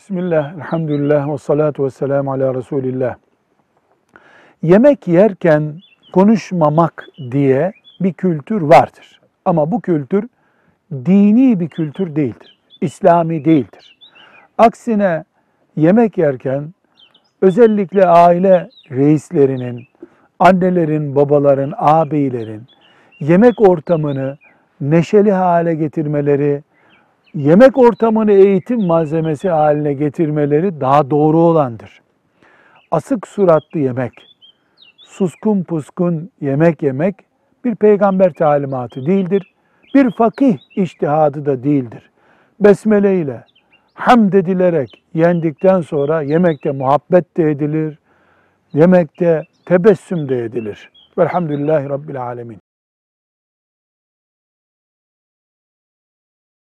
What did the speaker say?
Bismillah, elhamdülillah ve salatu ve selamu ala Resulillah. Yemek yerken konuşmamak diye bir kültür vardır. Ama bu kültür dini bir kültür değildir. İslami değildir. Aksine yemek yerken özellikle aile reislerinin, annelerin, babaların, ağabeylerin yemek ortamını neşeli hale getirmeleri, yemek ortamını eğitim malzemesi haline getirmeleri daha doğru olandır. Asık suratlı yemek, suskun puskun yemek yemek bir peygamber talimatı değildir. Bir fakih iştihadı da değildir. Besmele ile hamd edilerek yendikten sonra yemekte muhabbet de edilir, yemekte tebessüm de edilir. Velhamdülillahi Rabbil Alemin.